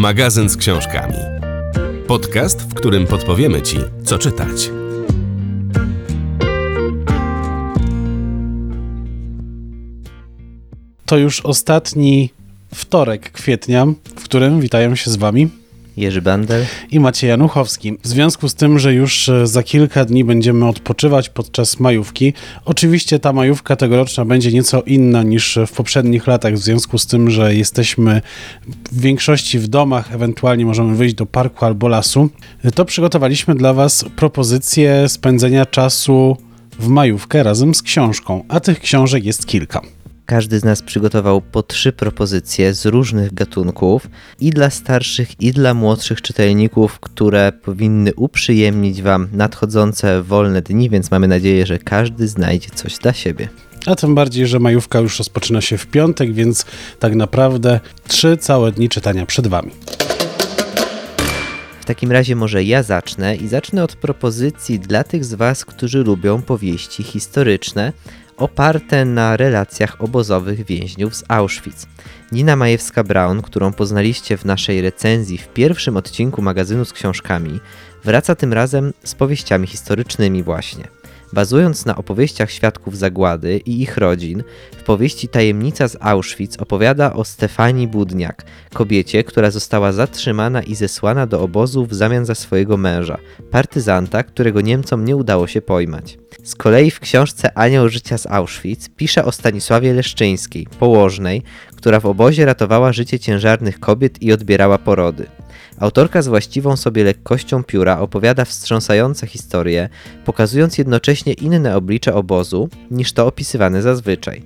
magazyn z książkami. Podcast, w którym podpowiemy Ci, co czytać. To już ostatni wtorek kwietnia, w którym witają się z Wami Jerzy Bandel i Maciej Januchowski. W związku z tym, że już e, za kilka dni będziemy odpoczywać podczas majówki, oczywiście ta majówka tegoroczna będzie nieco inna niż w poprzednich latach, w związku z tym, że jesteśmy w większości w domach, ewentualnie możemy wyjść do parku albo lasu, to przygotowaliśmy dla Was propozycję spędzenia czasu w majówkę razem z książką, a tych książek jest kilka. Każdy z nas przygotował po trzy propozycje z różnych gatunków i dla starszych, i dla młodszych czytelników, które powinny uprzyjemnić Wam nadchodzące wolne dni, więc mamy nadzieję, że każdy znajdzie coś dla siebie. A tym bardziej, że majówka już rozpoczyna się w piątek, więc tak naprawdę trzy całe dni czytania przed Wami. W takim razie może ja zacznę i zacznę od propozycji dla tych z Was, którzy lubią powieści historyczne, oparte na relacjach obozowych więźniów z Auschwitz. Nina Majewska-Braun, którą poznaliście w naszej recenzji w pierwszym odcinku magazynu z książkami, wraca tym razem z powieściami historycznymi właśnie. Bazując na opowieściach świadków zagłady i ich rodzin, w powieści Tajemnica z Auschwitz opowiada o Stefanii Budniak, kobiecie, która została zatrzymana i zesłana do obozu w zamian za swojego męża, partyzanta, którego Niemcom nie udało się pojmać. Z kolei w książce Anioł życia z Auschwitz pisze o Stanisławie Leszczyńskiej, położnej, która w obozie ratowała życie ciężarnych kobiet i odbierała porody. Autorka z właściwą sobie lekkością pióra opowiada wstrząsające historie, pokazując jednocześnie inne oblicze obozu niż to opisywane zazwyczaj.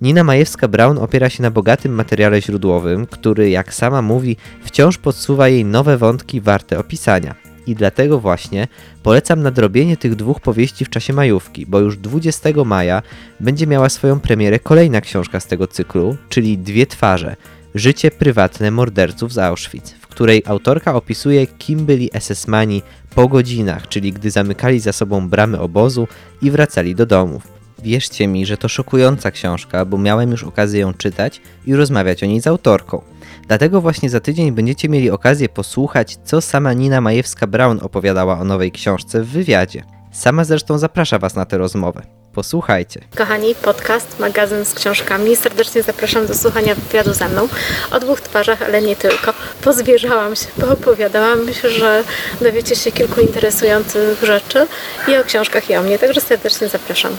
Nina Majewska-Braun opiera się na bogatym materiale źródłowym, który, jak sama mówi, wciąż podsuwa jej nowe wątki warte opisania. I dlatego właśnie polecam nadrobienie tych dwóch powieści w czasie majówki, bo już 20 maja będzie miała swoją premierę kolejna książka z tego cyklu, czyli Dwie twarze Życie prywatne morderców z Auschwitz, której autorka opisuje, kim byli SS-mani po godzinach, czyli gdy zamykali za sobą bramy obozu i wracali do domów. Wierzcie mi, że to szokująca książka, bo miałem już okazję ją czytać i rozmawiać o niej z autorką. Dlatego właśnie za tydzień będziecie mieli okazję posłuchać, co sama Nina Majewska-Braun opowiadała o nowej książce w wywiadzie. Sama zresztą zaprasza Was na tę rozmowę. Posłuchajcie. Kochani, podcast, magazyn z książkami. Serdecznie zapraszam do słuchania wywiadu ze mną o dwóch twarzach, ale nie tylko. Pozbierzałam się, poopowiadałam. Myślę, że dowiecie się kilku interesujących rzeczy i o książkach i o mnie, także serdecznie zapraszam.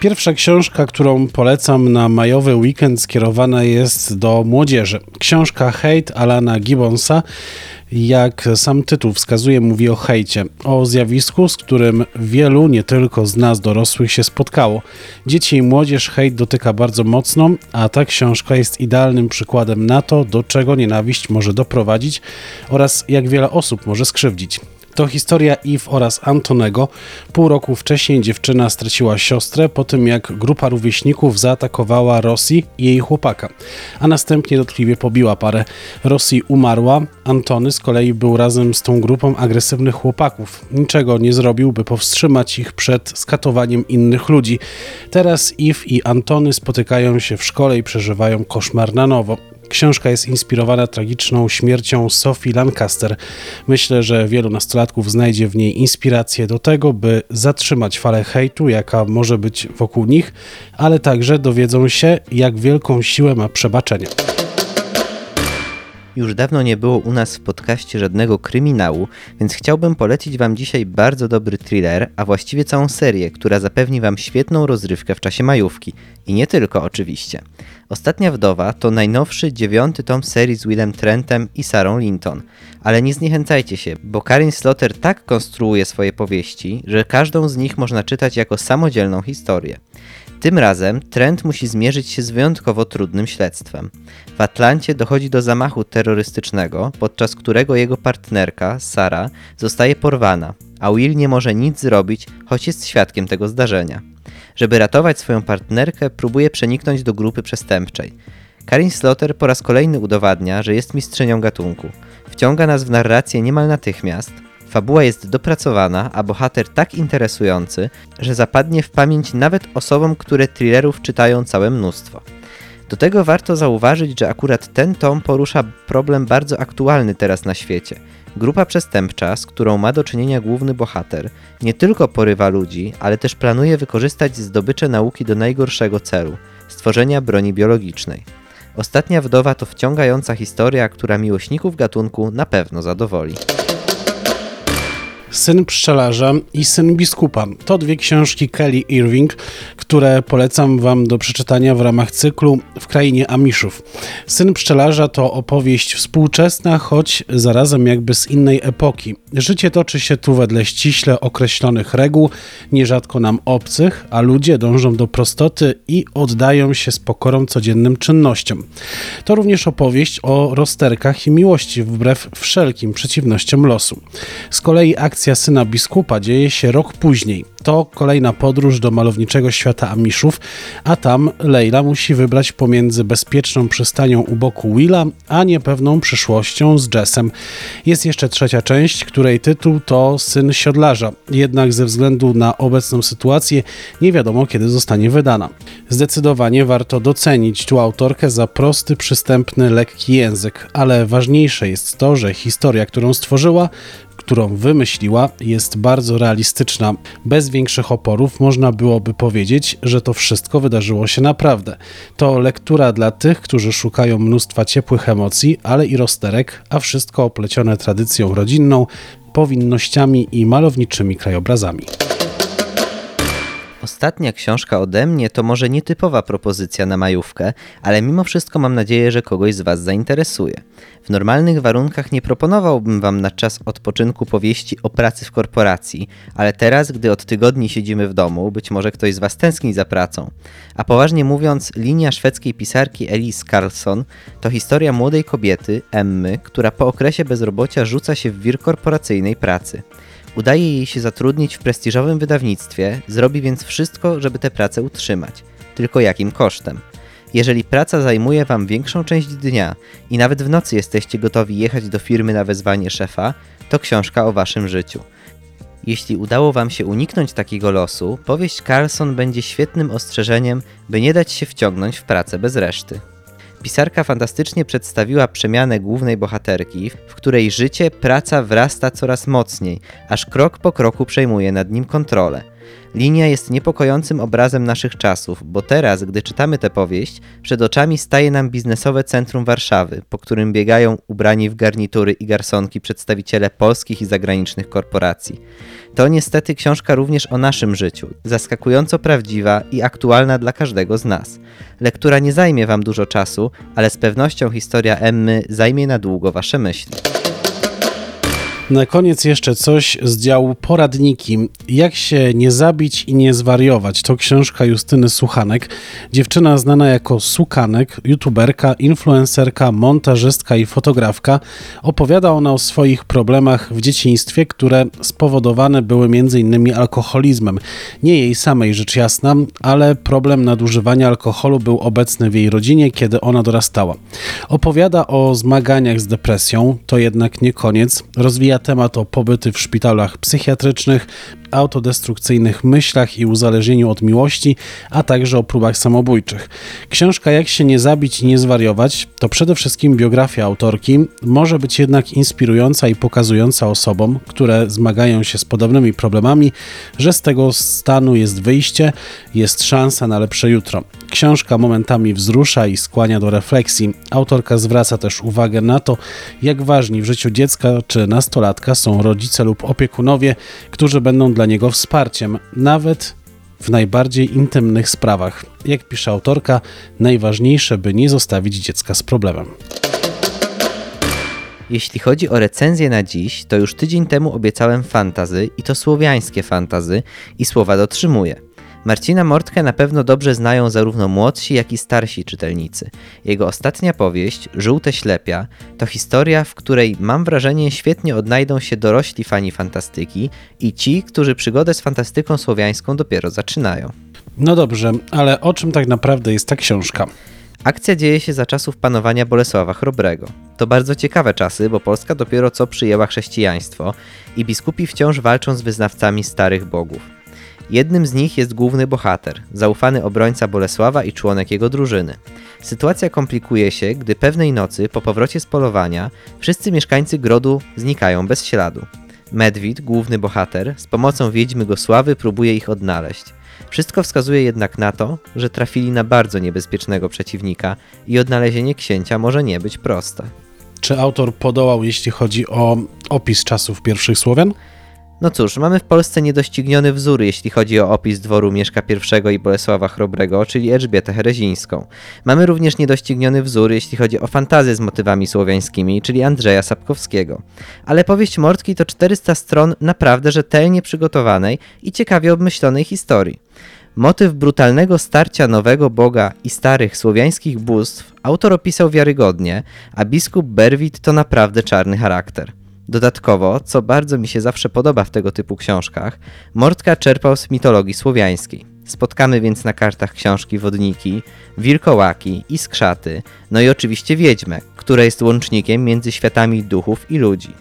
Pierwsza książka, którą polecam na majowy weekend, skierowana jest do młodzieży. Książka Hate Alana Gibbonsa. Jak sam tytuł wskazuje, mówi o hejcie, o zjawisku, z którym wielu, nie tylko z nas dorosłych, się spotkało. Dzieci i młodzież hejt dotyka bardzo mocno, a ta książka jest idealnym przykładem na to, do czego nienawiść może doprowadzić oraz jak wiele osób może skrzywdzić. To historia Eve oraz Antonego. Pół roku wcześniej dziewczyna straciła siostrę po tym, jak grupa rówieśników zaatakowała Rosji i jej chłopaka, a następnie dotkliwie pobiła parę. Rosji umarła, Antony z kolei był razem z tą grupą agresywnych chłopaków. Niczego nie zrobił, by powstrzymać ich przed skatowaniem innych ludzi. Teraz Eve i Antony spotykają się w szkole i przeżywają koszmar na nowo. Książka jest inspirowana tragiczną śmiercią Sophie Lancaster. Myślę, że wielu nastolatków znajdzie w niej inspirację do tego, by zatrzymać falę hejtu, jaka może być wokół nich, ale także dowiedzą się, jak wielką siłę ma przebaczenie. Już dawno nie było u nas w podcaście żadnego kryminału, więc chciałbym polecić Wam dzisiaj bardzo dobry thriller, a właściwie całą serię, która zapewni Wam świetną rozrywkę w czasie majówki. I nie tylko oczywiście. Ostatnia Wdowa to najnowszy dziewiąty tom serii z Willem Trentem i Sarą Linton. Ale nie zniechęcajcie się, bo Karin Slotter tak konstruuje swoje powieści, że każdą z nich można czytać jako samodzielną historię. Tym razem Trent musi zmierzyć się z wyjątkowo trudnym śledztwem. W Atlancie dochodzi do zamachu terrorystycznego, podczas którego jego partnerka, Sara, zostaje porwana, a Will nie może nic zrobić, choć jest świadkiem tego zdarzenia. Żeby ratować swoją partnerkę, próbuje przeniknąć do grupy przestępczej. Karin Slotter po raz kolejny udowadnia, że jest mistrzynią gatunku. Wciąga nas w narrację niemal natychmiast, Fabuła jest dopracowana, a bohater tak interesujący, że zapadnie w pamięć nawet osobom, które thrillerów czytają całe mnóstwo. Do tego warto zauważyć, że akurat ten tom porusza problem bardzo aktualny teraz na świecie. Grupa przestępcza, z którą ma do czynienia główny bohater, nie tylko porywa ludzi, ale też planuje wykorzystać zdobycze nauki do najgorszego celu stworzenia broni biologicznej. Ostatnia wdowa to wciągająca historia, która miłośników gatunku na pewno zadowoli. Syn pszczelarza i Syn biskupa. To dwie książki Kelly Irving, które polecam Wam do przeczytania w ramach cyklu W krainie Amiszów. Syn pszczelarza to opowieść współczesna, choć zarazem jakby z innej epoki. Życie toczy się tu wedle ściśle określonych reguł, nierzadko nam obcych, a ludzie dążą do prostoty i oddają się z pokorą codziennym czynnościom. To również opowieść o rozterkach i miłości wbrew wszelkim przeciwnościom losu. Z kolei akcja akcja syna biskupa dzieje się rok później. To kolejna podróż do malowniczego świata Amiszów, a tam Leila musi wybrać pomiędzy bezpieczną przystanią u boku Willa, a niepewną przyszłością z Jessem. Jest jeszcze trzecia część, której tytuł to Syn Siodlarza, jednak ze względu na obecną sytuację nie wiadomo kiedy zostanie wydana. Zdecydowanie warto docenić tu autorkę za prosty, przystępny, lekki język, ale ważniejsze jest to, że historia, którą stworzyła, którą wymyśliła, jest bardzo realistyczna. Bez większych oporów można byłoby powiedzieć, że to wszystko wydarzyło się naprawdę. To lektura dla tych, którzy szukają mnóstwa ciepłych emocji, ale i rozterek, a wszystko oplecione tradycją rodzinną, powinnościami i malowniczymi krajobrazami. Ostatnia książka ode mnie to może nietypowa propozycja na majówkę, ale mimo wszystko mam nadzieję, że kogoś z Was zainteresuje. W normalnych warunkach nie proponowałbym Wam na czas odpoczynku powieści o pracy w korporacji, ale teraz, gdy od tygodni siedzimy w domu, być może ktoś z Was tęskni za pracą. A poważnie mówiąc, linia szwedzkiej pisarki Elise Carlson to historia młodej kobiety, Emmy, która po okresie bezrobocia rzuca się w wir korporacyjnej pracy. Udaje jej się zatrudnić w prestiżowym wydawnictwie, zrobi więc wszystko, żeby tę pracę utrzymać. Tylko jakim kosztem? Jeżeli praca zajmuje Wam większą część dnia i nawet w nocy jesteście gotowi jechać do firmy na wezwanie szefa, to książka o Waszym życiu. Jeśli udało Wam się uniknąć takiego losu, powieść Carlson będzie świetnym ostrzeżeniem, by nie dać się wciągnąć w pracę bez reszty. Pisarka fantastycznie przedstawiła przemianę głównej bohaterki, w której życie, praca wrasta coraz mocniej, aż krok po kroku przejmuje nad nim kontrolę. Linia jest niepokojącym obrazem naszych czasów, bo teraz, gdy czytamy tę powieść, przed oczami staje nam biznesowe centrum Warszawy, po którym biegają ubrani w garnitury i garsonki przedstawiciele polskich i zagranicznych korporacji. To niestety książka również o naszym życiu, zaskakująco prawdziwa i aktualna dla każdego z nas. Lektura nie zajmie Wam dużo czasu, ale z pewnością historia Emmy zajmie na długo Wasze myśli. Na koniec jeszcze coś z działu poradniki. Jak się nie zabić i nie zwariować. To książka Justyny Suchanek. Dziewczyna znana jako Sukanek, youtuberka, influencerka, montażystka i fotografka. Opowiada ona o swoich problemach w dzieciństwie, które spowodowane były m.in. alkoholizmem. Nie jej samej rzecz jasna, ale problem nadużywania alkoholu był obecny w jej rodzinie, kiedy ona dorastała. Opowiada o zmaganiach z depresją, to jednak nie koniec. Rozwija temat o pobyty w szpitalach psychiatrycznych, autodestrukcyjnych myślach i uzależnieniu od miłości, a także o próbach samobójczych. Książka Jak się nie zabić i nie zwariować to przede wszystkim biografia autorki, może być jednak inspirująca i pokazująca osobom, które zmagają się z podobnymi problemami, że z tego stanu jest wyjście, jest szansa na lepsze jutro. Książka momentami wzrusza i skłania do refleksji. Autorka zwraca też uwagę na to, jak ważni w życiu dziecka czy nastolatka są rodzice lub opiekunowie, którzy będą dla niego wsparciem, nawet w najbardziej intymnych sprawach. Jak pisze autorka, najważniejsze, by nie zostawić dziecka z problemem. Jeśli chodzi o recenzję na dziś, to już tydzień temu obiecałem fantazy i to słowiańskie fantazy i słowa dotrzymuję. Marcina Mortkę na pewno dobrze znają zarówno młodsi, jak i starsi czytelnicy. Jego ostatnia powieść, Żółte ślepia, to historia, w której mam wrażenie świetnie odnajdą się dorośli fani fantastyki i ci, którzy przygodę z fantastyką słowiańską dopiero zaczynają. No dobrze, ale o czym tak naprawdę jest ta książka? Akcja dzieje się za czasów panowania Bolesława Chrobrego. To bardzo ciekawe czasy, bo Polska dopiero co przyjęła chrześcijaństwo i biskupi wciąż walczą z wyznawcami starych bogów. Jednym z nich jest główny bohater, zaufany obrońca Bolesława i członek jego drużyny. Sytuacja komplikuje się, gdy pewnej nocy, po powrocie z polowania, wszyscy mieszkańcy grodu znikają bez śladu. Medwid, główny bohater, z pomocą wiedźmy Gosławy próbuje ich odnaleźć. Wszystko wskazuje jednak na to, że trafili na bardzo niebezpiecznego przeciwnika i odnalezienie księcia może nie być proste. Czy autor podołał, jeśli chodzi o opis czasów pierwszych Słowian? No cóż, mamy w Polsce niedościgniony wzór, jeśli chodzi o opis dworu Mieszka I i Bolesława Chrobrego, czyli Elżbietę Herezińską. Mamy również niedościgniony wzór, jeśli chodzi o fantazję z motywami słowiańskimi, czyli Andrzeja Sapkowskiego. Ale powieść Mortki to 400 stron naprawdę rzetelnie przygotowanej i ciekawie obmyślonej historii. Motyw brutalnego starcia nowego boga i starych słowiańskich bóstw autor opisał wiarygodnie, a biskup Berwit to naprawdę czarny charakter. Dodatkowo, co bardzo mi się zawsze podoba w tego typu książkach, Mortka czerpał z mitologii słowiańskiej. Spotkamy więc na kartach książki wodniki, wilkołaki, iskrzaty, no i oczywiście wiedźmę, która jest łącznikiem między światami duchów i ludzi.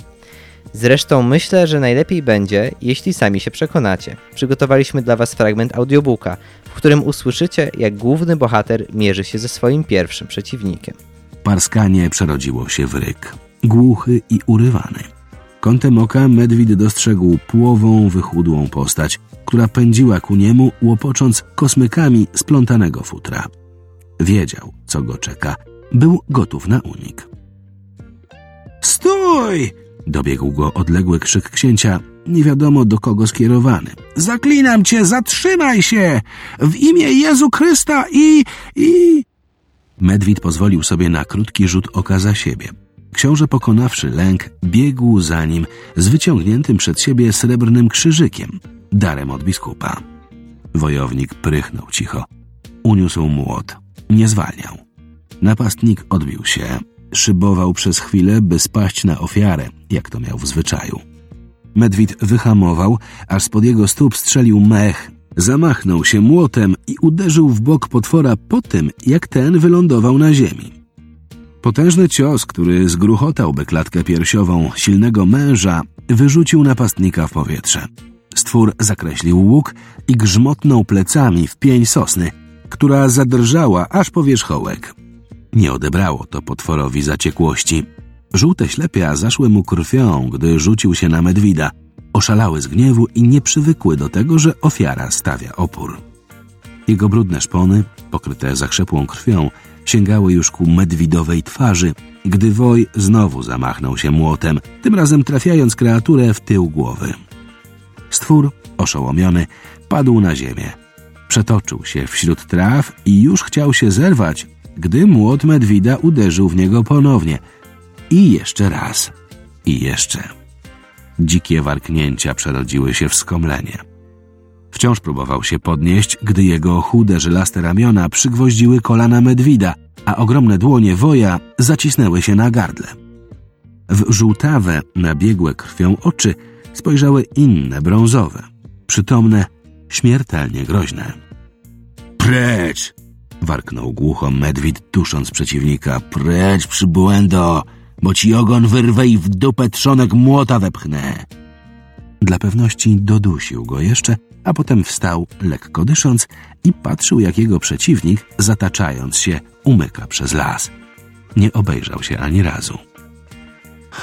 Zresztą myślę, że najlepiej będzie, jeśli sami się przekonacie. Przygotowaliśmy dla Was fragment audiobooka, w którym usłyszycie, jak główny bohater mierzy się ze swoim pierwszym przeciwnikiem. Parskanie przerodziło się w ryk, głuchy i urywany. Kątem oka Medwid dostrzegł płową, wychudłą postać, która pędziła ku niemu, łopocząc kosmykami splątanego futra. Wiedział, co go czeka. Był gotów na unik. Stój! Dobiegł go odległy krzyk księcia, nie wiadomo do kogo skierowany. Zaklinam cię, zatrzymaj się! W imię Jezu Chrysta i... i... Medwid pozwolił sobie na krótki rzut oka za siebie. Książę pokonawszy lęk, biegł za nim z wyciągniętym przed siebie srebrnym krzyżykiem, darem od biskupa. Wojownik prychnął cicho. Uniósł młot. Nie zwalniał. Napastnik odbił się. Szybował przez chwilę, by spaść na ofiarę, jak to miał w zwyczaju. Medwid wyhamował, aż spod jego stóp strzelił mech. Zamachnął się młotem i uderzył w bok potwora po tym, jak ten wylądował na ziemi. Potężny cios, który zgruchotałby klatkę piersiową silnego męża, wyrzucił napastnika w powietrze. Stwór zakreślił łuk i grzmotnął plecami w pień sosny, która zadrżała aż po wierzchołek. Nie odebrało to potworowi zaciekłości. Żółte ślepia zaszły mu krwią, gdy rzucił się na medwida. Oszalały z gniewu i nie przywykły do tego, że ofiara stawia opór. Jego brudne szpony, pokryte zakrzepłą krwią, sięgały już ku medwidowej twarzy, gdy woj znowu zamachnął się młotem, tym razem trafiając kreaturę w tył głowy. Stwór, oszołomiony, padł na ziemię. Przetoczył się wśród traw i już chciał się zerwać, gdy młot medwida uderzył w niego ponownie. I jeszcze raz. I jeszcze. Dzikie warknięcia przerodziły się w skomlenie. Wciąż próbował się podnieść, gdy jego chude, żylaste ramiona przygwoździły kolana medwida, a ogromne dłonie woja zacisnęły się na gardle. W żółtawe, nabiegłe krwią oczy spojrzały inne, brązowe, przytomne, śmiertelnie groźne. Precz! warknął głucho medwid, tusząc przeciwnika. Precz, przybłędo, bo ci ogon wyrwę i w dupę trzonek młota wepchnę. Dla pewności dodusił go jeszcze, a potem wstał, lekko dysząc, i patrzył, jak jego przeciwnik, zataczając się, umyka przez las. Nie obejrzał się ani razu.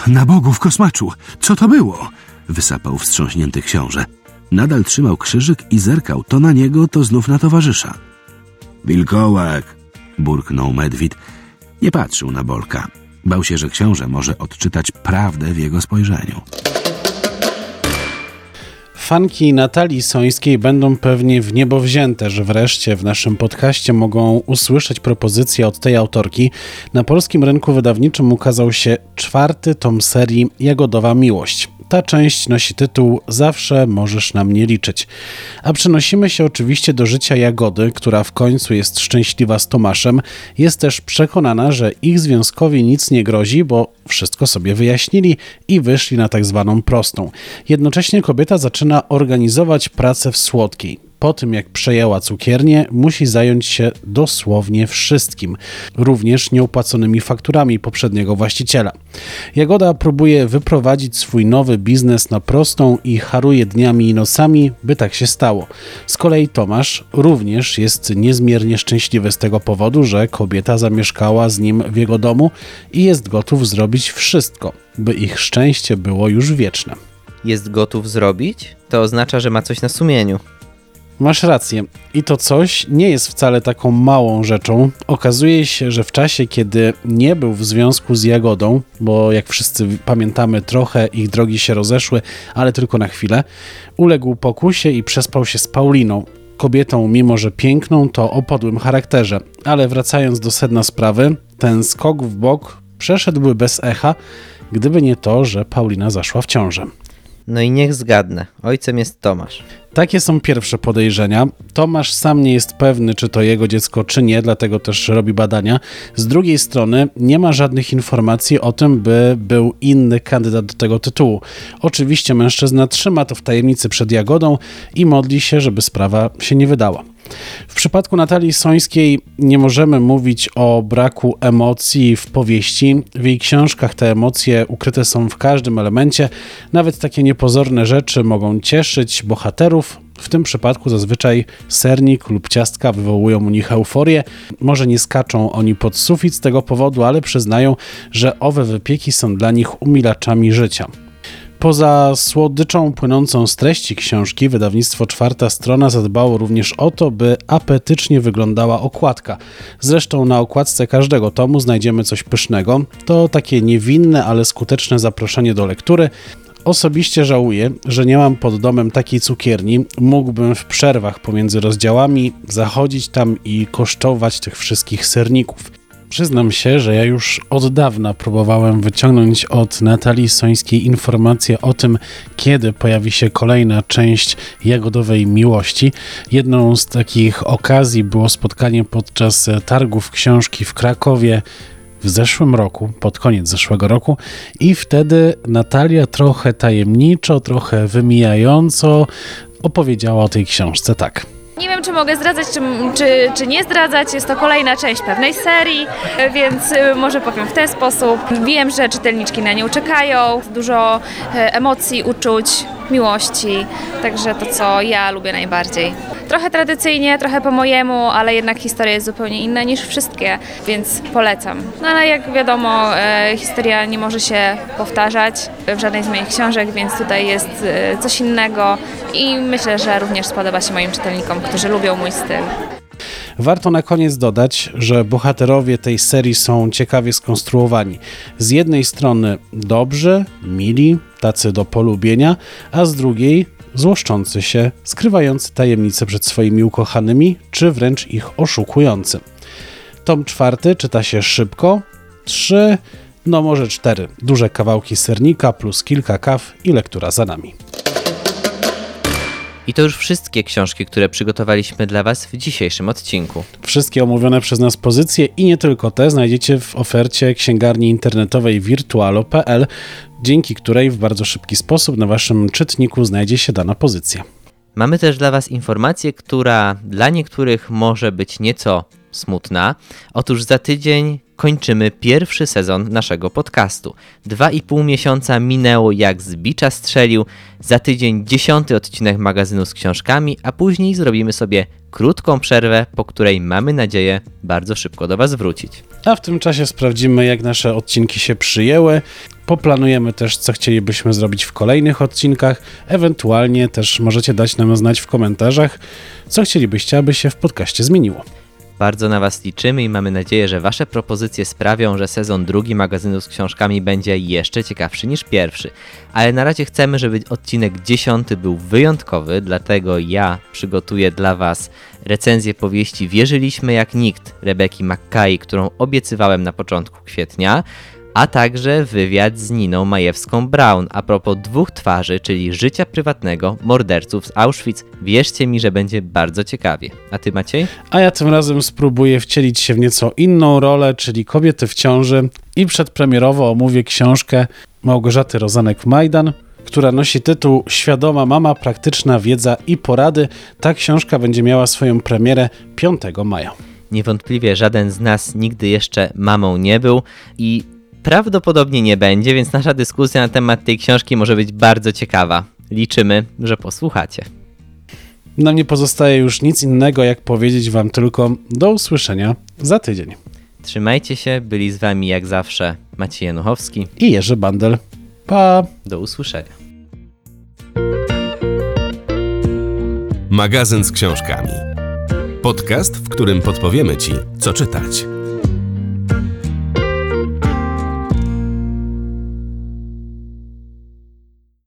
Na bogów kosmaczu, co to było? wysapał wstrząśnięty książę. Nadal trzymał krzyżyk i zerkał to na niego, to znów na towarzysza. Wilkołak, burknął Medwid. Nie patrzył na Bolka. Bał się, że książę może odczytać prawdę w jego spojrzeniu. Fanki Natalii Sońskiej będą pewnie w niebo wzięte, że wreszcie w naszym podcaście mogą usłyszeć propozycje od tej autorki. Na polskim rynku wydawniczym ukazał się czwarty tom serii Jagodowa Miłość. Ta część nosi tytuł Zawsze możesz na mnie liczyć. A przenosimy się oczywiście do życia Jagody, która w końcu jest szczęśliwa z Tomaszem. Jest też przekonana, że ich związkowi nic nie grozi, bo wszystko sobie wyjaśnili i wyszli na tak zwaną prostą. Jednocześnie kobieta zaczyna organizować pracę w Słodkiej. po tym jak przejęła cukiernię, musi zająć się dosłownie wszystkim, również nieopłaconymi fakturami poprzedniego właściciela. Jagoda próbuje wyprowadzić swój nowy biznes na prostą i haruje dniami i nocami, by tak się stało. Z kolei Tomasz również jest niezmiernie szczęśliwy z tego powodu, że kobieta zamieszkała z nim w jego domu i jest gotów zrobić wszystko, by ich szczęście było już wieczne. Jest gotów zrobić? To oznacza, że ma coś na sumieniu. Masz rację. I to coś nie jest wcale taką małą rzeczą. Okazuje się, że w czasie, kiedy nie był w związku z Jagodą, bo jak wszyscy pamiętamy, trochę ich drogi się rozeszły, ale tylko na chwilę, uległ pokusie i przespał się z Pauliną. Kobietą, mimo że piękną, to o podłym charakterze. Ale wracając do sedna sprawy, ten skok w bok przeszedłby bez echa, gdyby nie to, że Paulina zaszła w ciążę. No i niech zgadnę. Ojcem jest Tomasz. Takie są pierwsze podejrzenia. Tomasz sam nie jest pewny, czy to jego dziecko, czy nie, dlatego też robi badania. Z drugiej strony nie ma żadnych informacji o tym, by był inny kandydat do tego tytułu. Oczywiście mężczyzna trzyma to w tajemnicy przed Jagodą i modli się, żeby sprawa się nie wydała. W przypadku Natalii Sońskiej nie możemy mówić o braku emocji w powieści. W jej książkach te emocje ukryte są w każdym elemencie. Nawet takie niepozorne rzeczy mogą cieszyć bohaterów. W tym przypadku zazwyczaj sernik lub ciastka wywołują u nich euforię. Może nie skaczą oni pod sufit z tego powodu, ale przyznają, że owe wypieki są dla nich umilaczami życia. Poza słodyczą płynącą z treści książki, wydawnictwo Czwarta Strona zadbało również o to, by apetycznie wyglądała okładka. Zresztą na okładce każdego tomu znajdziemy coś pysznego. To takie niewinne, ale skuteczne zaproszenie do lektury. Osobiście żałuję, że nie mam pod domem takiej cukierni. Mógłbym w przerwach pomiędzy rozdziałami zachodzić tam i kosztować tych wszystkich serników. Przyznam się, że ja już od dawna próbowałem wyciągnąć od Natalii Sońskiej informacje o tym, kiedy pojawi się kolejna część Jagodowej Miłości. Jedną z takich okazji było spotkanie podczas targów książki w Krakowie w zeszłym roku, pod koniec zeszłego roku, i wtedy Natalia trochę tajemniczo, trochę wymijająco opowiedziała o tej książce tak. Nie wiem, czy mogę zdradzać, czy, czy, czy nie zdradzać. Jest to kolejna część pewnej serii, więc y, może powiem w ten sposób. Wiem, że czytelniczki na nią czekają. Dużo e, emocji, uczuć, miłości. Także to, co ja lubię najbardziej. Trochę tradycyjnie, trochę po mojemu, ale jednak historia jest zupełnie inna niż wszystkie, więc polecam. No ale jak wiadomo, e, historia nie może się powtarzać w żadnej z moich książek, więc tutaj jest e, coś innego i myślę, że również spodoba się moim czytelnikom, którzy lubią mój styl. Warto na koniec dodać, że bohaterowie tej serii są ciekawie skonstruowani. Z jednej strony dobrzy, mili, tacy do polubienia, a z drugiej złoszczący się, skrywający tajemnice przed swoimi ukochanymi, czy wręcz ich oszukujący. Tom czwarty czyta się szybko, trzy, no może cztery duże kawałki sernika plus kilka kaw i lektura za nami. I to już wszystkie książki, które przygotowaliśmy dla Was w dzisiejszym odcinku. Wszystkie omówione przez nas pozycje i nie tylko te znajdziecie w ofercie księgarni internetowej virtualo.pl, dzięki której w bardzo szybki sposób na Waszym czytniku znajdzie się dana pozycja. Mamy też dla Was informację, która dla niektórych może być nieco smutna. Otóż za tydzień kończymy pierwszy sezon naszego podcastu. Dwa i pół miesiąca minęło jak z bicza strzelił. Za tydzień dziesiąty odcinek magazynu z książkami, a później zrobimy sobie krótką przerwę, po której mamy nadzieję bardzo szybko do Was wrócić. A w tym czasie sprawdzimy, jak nasze odcinki się przyjęły. Poplanujemy też, co chcielibyśmy zrobić w kolejnych odcinkach. Ewentualnie też możecie dać nam znać w komentarzach, co chcielibyście, aby się w podcaście zmieniło. Bardzo na Was liczymy i mamy nadzieję, że Wasze propozycje sprawią, że sezon drugi magazynu z książkami będzie jeszcze ciekawszy niż pierwszy. Ale na razie chcemy, żeby odcinek dziesiąty był wyjątkowy, dlatego ja przygotuję dla Was recenzję powieści Wierzyliśmy jak nikt Rebeki McKay, którą obiecywałem na początku kwietnia a także wywiad z Niną Majewską-Braun a propos dwóch twarzy, czyli życia prywatnego morderców z Auschwitz. Wierzcie mi, że będzie bardzo ciekawie. A ty Maciej? A ja tym razem spróbuję wcielić się w nieco inną rolę, czyli kobiety w ciąży i przedpremierowo omówię książkę Małgorzaty Rozanek-Majdan która nosi tytuł Świadoma mama, praktyczna wiedza i porady. Ta książka będzie miała swoją premierę 5 maja. Niewątpliwie żaden z nas nigdy jeszcze mamą nie był i prawdopodobnie nie będzie, więc nasza dyskusja na temat tej książki może być bardzo ciekawa. Liczymy, że posłuchacie. Nam nie pozostaje już nic innego, jak powiedzieć Wam tylko do usłyszenia za tydzień. Trzymajcie się, byli z wami jak zawsze Maciej Januchowski. I Jerzy Bandel. Pa! Do usłyszenia. Magazyn z książkami. Podcast, w którym podpowiemy Ci, co czytać.